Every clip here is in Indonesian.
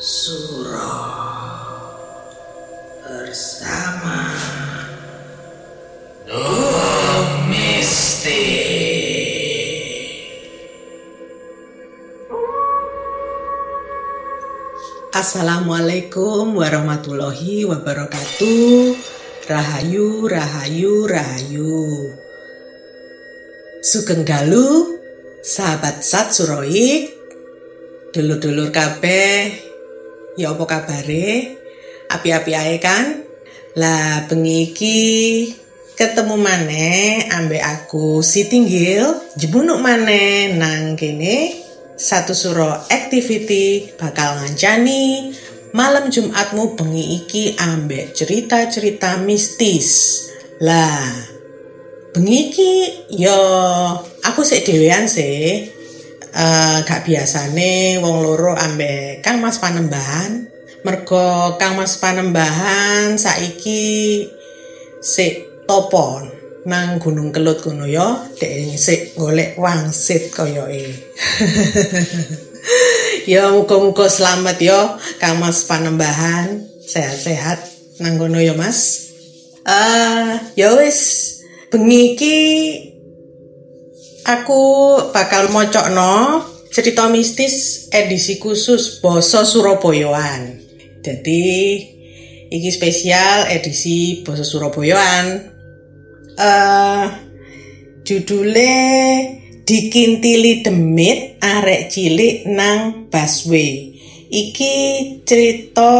surah bersama Domestik. Assalamualaikum warahmatullahi wabarakatuh. Rahayu, rahayu, rahayu. Sugeng Dalu, sahabat Sat Suroik, dulur-dulur kabeh ya apa kabare? Api-api ae kan? Lah bengi iki ketemu maneh ambek aku si Tinggil jebunuk maneh nang kene satu suro activity bakal ngancani malam Jumatmu bengi iki ambek cerita-cerita mistis. Lah, bengi iki yo aku sik dhewean sih. Eh gak biasane wong loro ambek Kang Mas Panembahan. Mergo Kang Mas Panembahan saiki sik topo nang Gunung Kelut kono yo dek sik golek wangsit koyoke. ya muga-muga selamat yo Kang Mas Panembahan sehat-sehat nang kono yo Mas. Eh ya wis bengi iki aku bakal mocokno cerita mistis edisi khusus Boso Surabayaan. Jadi iki spesial edisi Boso Surabayaan. Eh judule dikintili demit arek cilik nang busway. Iki cerita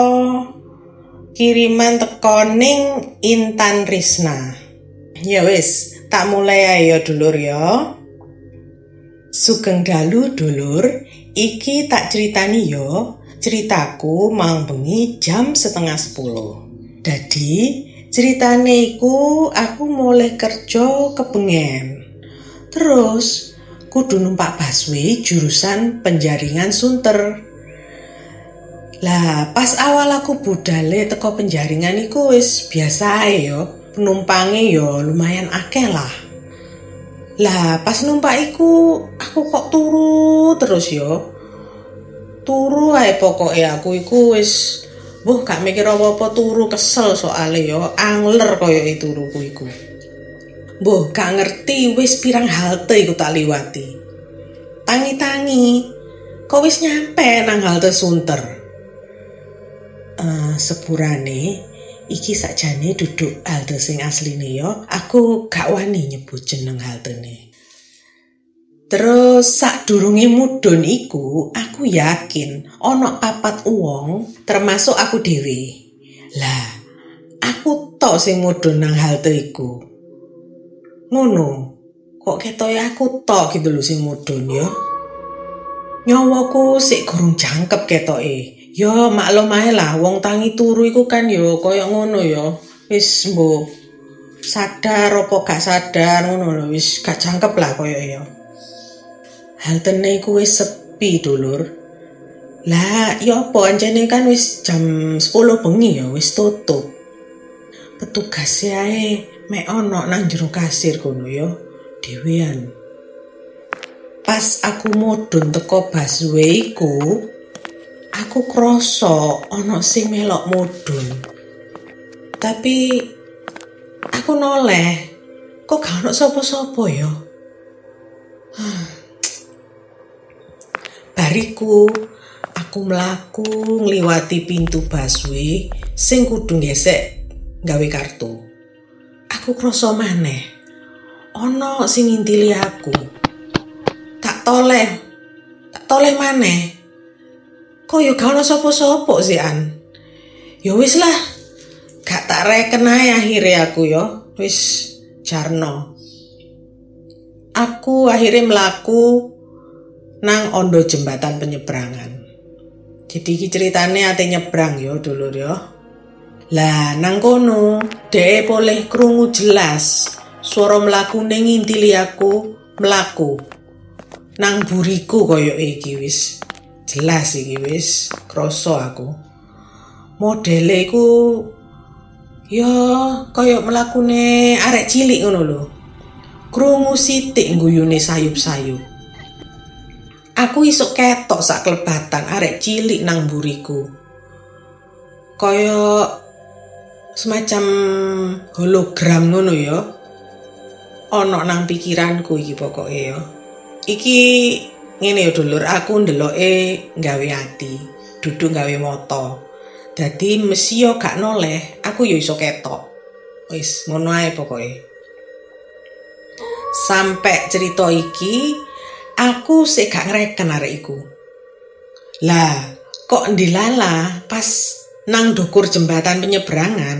kiriman tekoning Intan Risna. Ya wis, tak mulai ayo dulur ya. Sugeng dalu dulur, iki tak ceritani yo. Ceritaku mang bengi jam setengah sepuluh. Dadi ceritane iku aku mulai kerja kepengen. Terus kudu numpak busway jurusan penjaringan Sunter. Lah pas awal aku budale teko penjaringan iku wis biasa yo. Penumpange yo lumayan akeh lah. Lah pas numpak iku aku kok turu terus yo. Turu ae pokoke aku iku wis Wah, gak mikir apa-apa turu kesel soalnya yo angler koyo turuku iku. Mbah, gak ngerti wis pirang halte iku tak liwati. Tangi-tangi, kok wis nyampe nang halte Sunter. Eh, sepurane iki sakjane duduk halte sing asline yo, aku gak wani nyebut jeneng haltene. Terus sak durunge mudhun iku, aku yakin ana papat wong termasuk aku dhewe. Lah, aku tok sing mudhun nang halte iku. Ngono. Kok ketoke aku tok gitu lho sing mudhun ya. Nyawaku sik gurung jangkep ketoke. Ya maklum ae lah wong tangi turu iku kan ya kaya ngono ya. Wis mbok sadar apa gak sadar ngono lho wis gak jangkep lah kaya ya. Haltene iku wis sepi dulur. Lah, ya apa anjene kan wis jam 10 bengi ya wis tutup. Petugas ae mek ono nang jero kasir kono ya, dhewean. Pas aku mudhun teko busway iku, aku krasa ono sing melok mudhun. Tapi aku noleh, kok gak ono sapa-sapa ya? Bariku, aku mlaku ngliwati pintu busway sing kudu gesek gawe kartu. Aku krasa maneh. Ana sing ngintili aku. Tak toleh. Tak toleh maneh. Kok ya gak ono sapa-sapa sih an. Ya wis lah. Gak tak reken ae akhire aku ya. Wis jarno. Aku akhirnya melaku nang ondo jembatan penyeberangan. Jadi iki ceritane ate nyebrang yo dulur yo. Lah nang kono dhek boleh krungu jelas swara mlakune ngintili aku mlaku. Nang buriku koyo iki wis. Jelas iki wis krasa aku. Modele iku ya koyo mlakune arek cilik ngono lho. Krungu sithik guyune sayup-sayup. Aku isuk ketok sak klebatan arek cilik nang buriku. Kaya semacam hologram ngono ya ono nang pikiranku iki pokoke ya iki ngene ya dulur. Aku ndeloke gawe ati duduk gawe moto. Dadi mesti yo gak noleh aku yo iso ketok. Wis ngono ae pokoke. Sampai cerita iki aku sik gak ngreken arek iku. Lah kok ndilala pas nang dukur jembatan penyeberangan?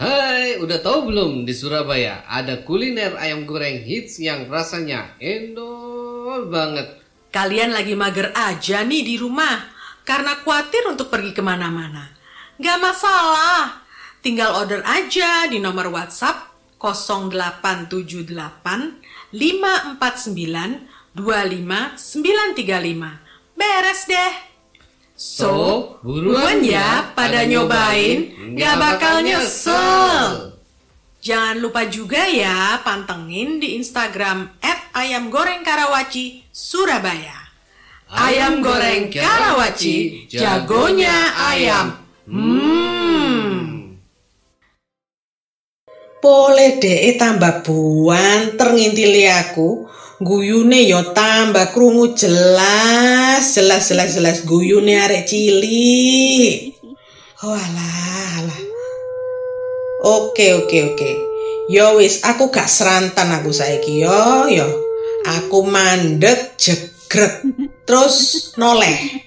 Hai, udah tahu belum di Surabaya ada kuliner ayam goreng hits yang rasanya endol banget. Kalian lagi mager aja nih di rumah karena khawatir untuk pergi ke mana-mana. Gak masalah, tinggal order aja di nomor WhatsApp 0878 549 25935. Beres deh. So, buruan ya pada nyobain, gak bakal nyesel. Jangan lupa juga ya pantengin di Instagram ayam goreng karawaci Surabaya. Ayam goreng karawaci, jagonya ayam. Hmm. Boleh deh tambah buanter ngintili aku. Guyune yo tambah krungu jelas, jelas jelas jelas guyune arek cilik. Oh alah, alah. Oke oke oke. Yo wis aku gak serantan aku saiki yo yo. Aku mandek jegrek terus noleh.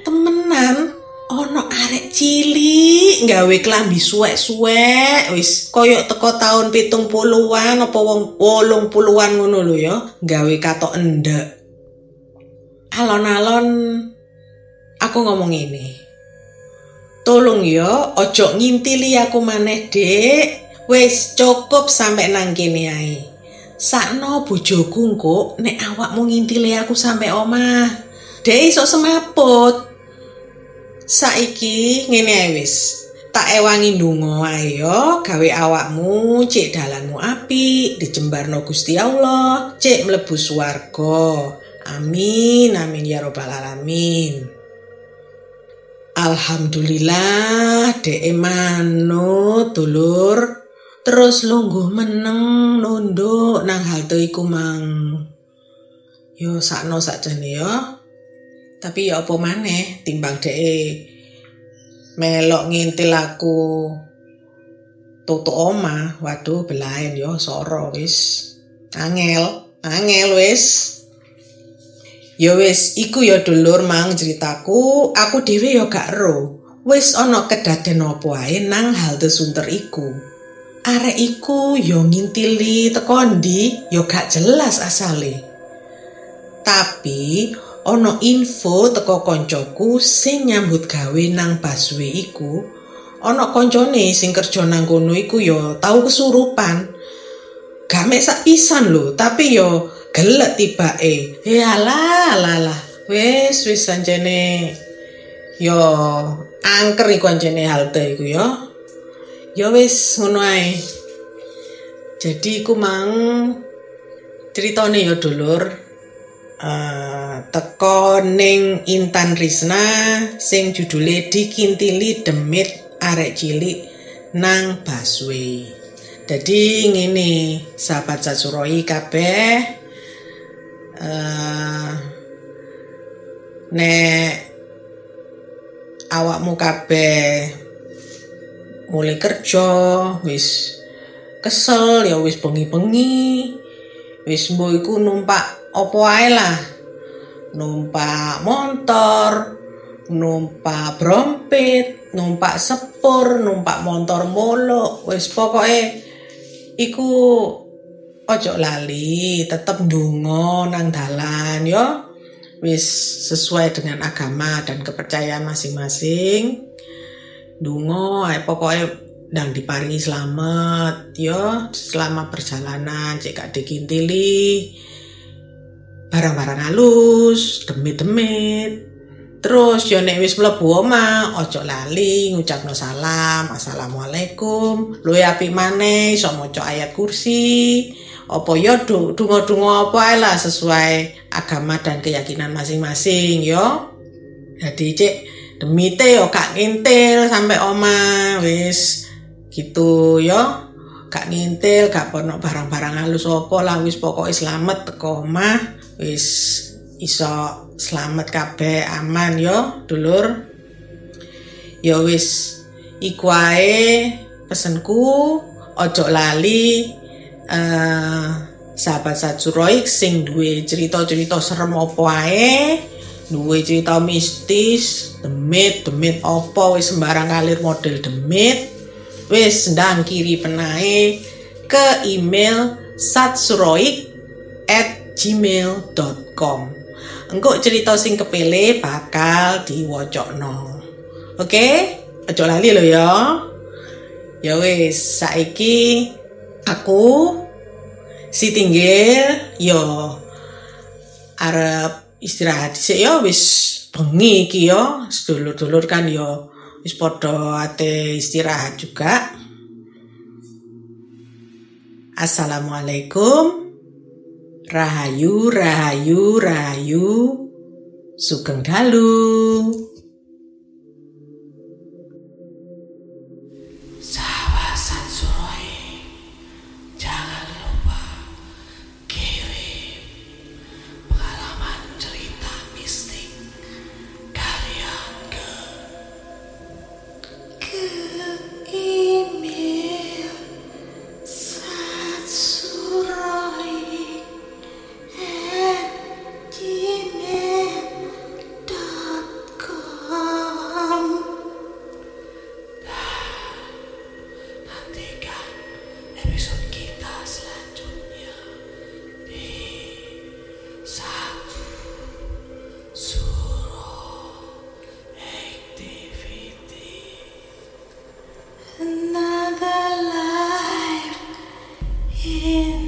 Temenan ono arek cilik gawe klambi suwek-suwek wis koyo teko tahun pitung puluhan apa wong wolung puluhan ngono lho ya gawe katok endek alon-alon aku ngomong ini. Tolong ya ojo ngintili aku maneh dek wis cukup sampai nang kene ae. Sakno bojoku kok nek awakmu ngintili aku sampai omah. Dek iso semaput. Saiki ngene ae wis. Tak ewangi ndonga ae yo gawe awakmu cek dalanmu apik, dijembarno Gusti Allah, cek mlebu swarga. Amin, amin ya robbal alamin. Alhamdulillah dek manut dulur. Terus lungguh meneng nunduk nang halte iku mang. Yo sakno sakjane yo. tapi ya apa maneh timbang dhek melok ngintil aku tutuk oma waduh belain yo soro wis angel angel wis yo wis iku ya dulur mang ceritaku. Aku dhewe yo gak ro wis ana kedaden apa ae nang halte sunter iku. Arek iku yo ngintili teko ndi? Yo gak jelas asale. Tapi ana info teko koncoku sing nyambut gawe nang busway iku. Ana koncone sing kerja nang kono iku ya tau kesurupan. Gak mek pisan lho tapi yo gelek tibake ya lah lah wis wis anjene. Yo angker iku anjene halte iku yo. Yo wis ngono ae. Jadi iku mang ceritane yo dulur Uh, teko ning Intan Risna sing judule dikintili demit arek cilik nang busway. Jadi ngene sahabat Satsuroi kabeh uh, nek awakmu kabeh mulai kerja wis kesel ya wis bengi-bengi wis mbok iku numpak opo ae lah. Numpak motor numpak brompet numpak sepur numpak motor molo wis pokoke iku ojo lali tetep ndonga nang dalan yo. Wis sesuai dengan agama dan kepercayaan masing-masing. Dungo ae pokoke dan diparingi selamat yo. Selama perjalanan cek gak dikintili. Barang-barang halus demit-demit. Terus yo nek wis mlebu omah ojo lali ngucapno salam assalamualaikum. Luwe api maneh iso maca ayat kursi apa yo dungo-dungo apa lah sesuai agama dan keyakinan masing-masing yo. Jadi cek demite yo gak ngintil sampai oma wis. Gitu yo. Gak ngintil gak pono barang-barang halus opo lah wis pokoknya selamat teko omah wis iso selamat kabeh aman yo dulur. Yo wis iku ae pesenku ojo lali eh sahabat sajuroik sing duwe cerita-cerita serem opo ae duwe cerita mistis demit demit opo wis sembarang kalir model demit wis ndang kiri penae ke email satsuroik at gmail.com engkau cerita sing kepele bakal diwocokno oke? Aja lali lo ya. Ya wis saiki aku si tinggil yo arep istirahat sik yo wis bengi iki yo. Sedulur-dulur kan yo wis padha ate istirahat juga. Assalamualaikum. Rahayu, rahayu, rahayu. Sugeng dalu Feel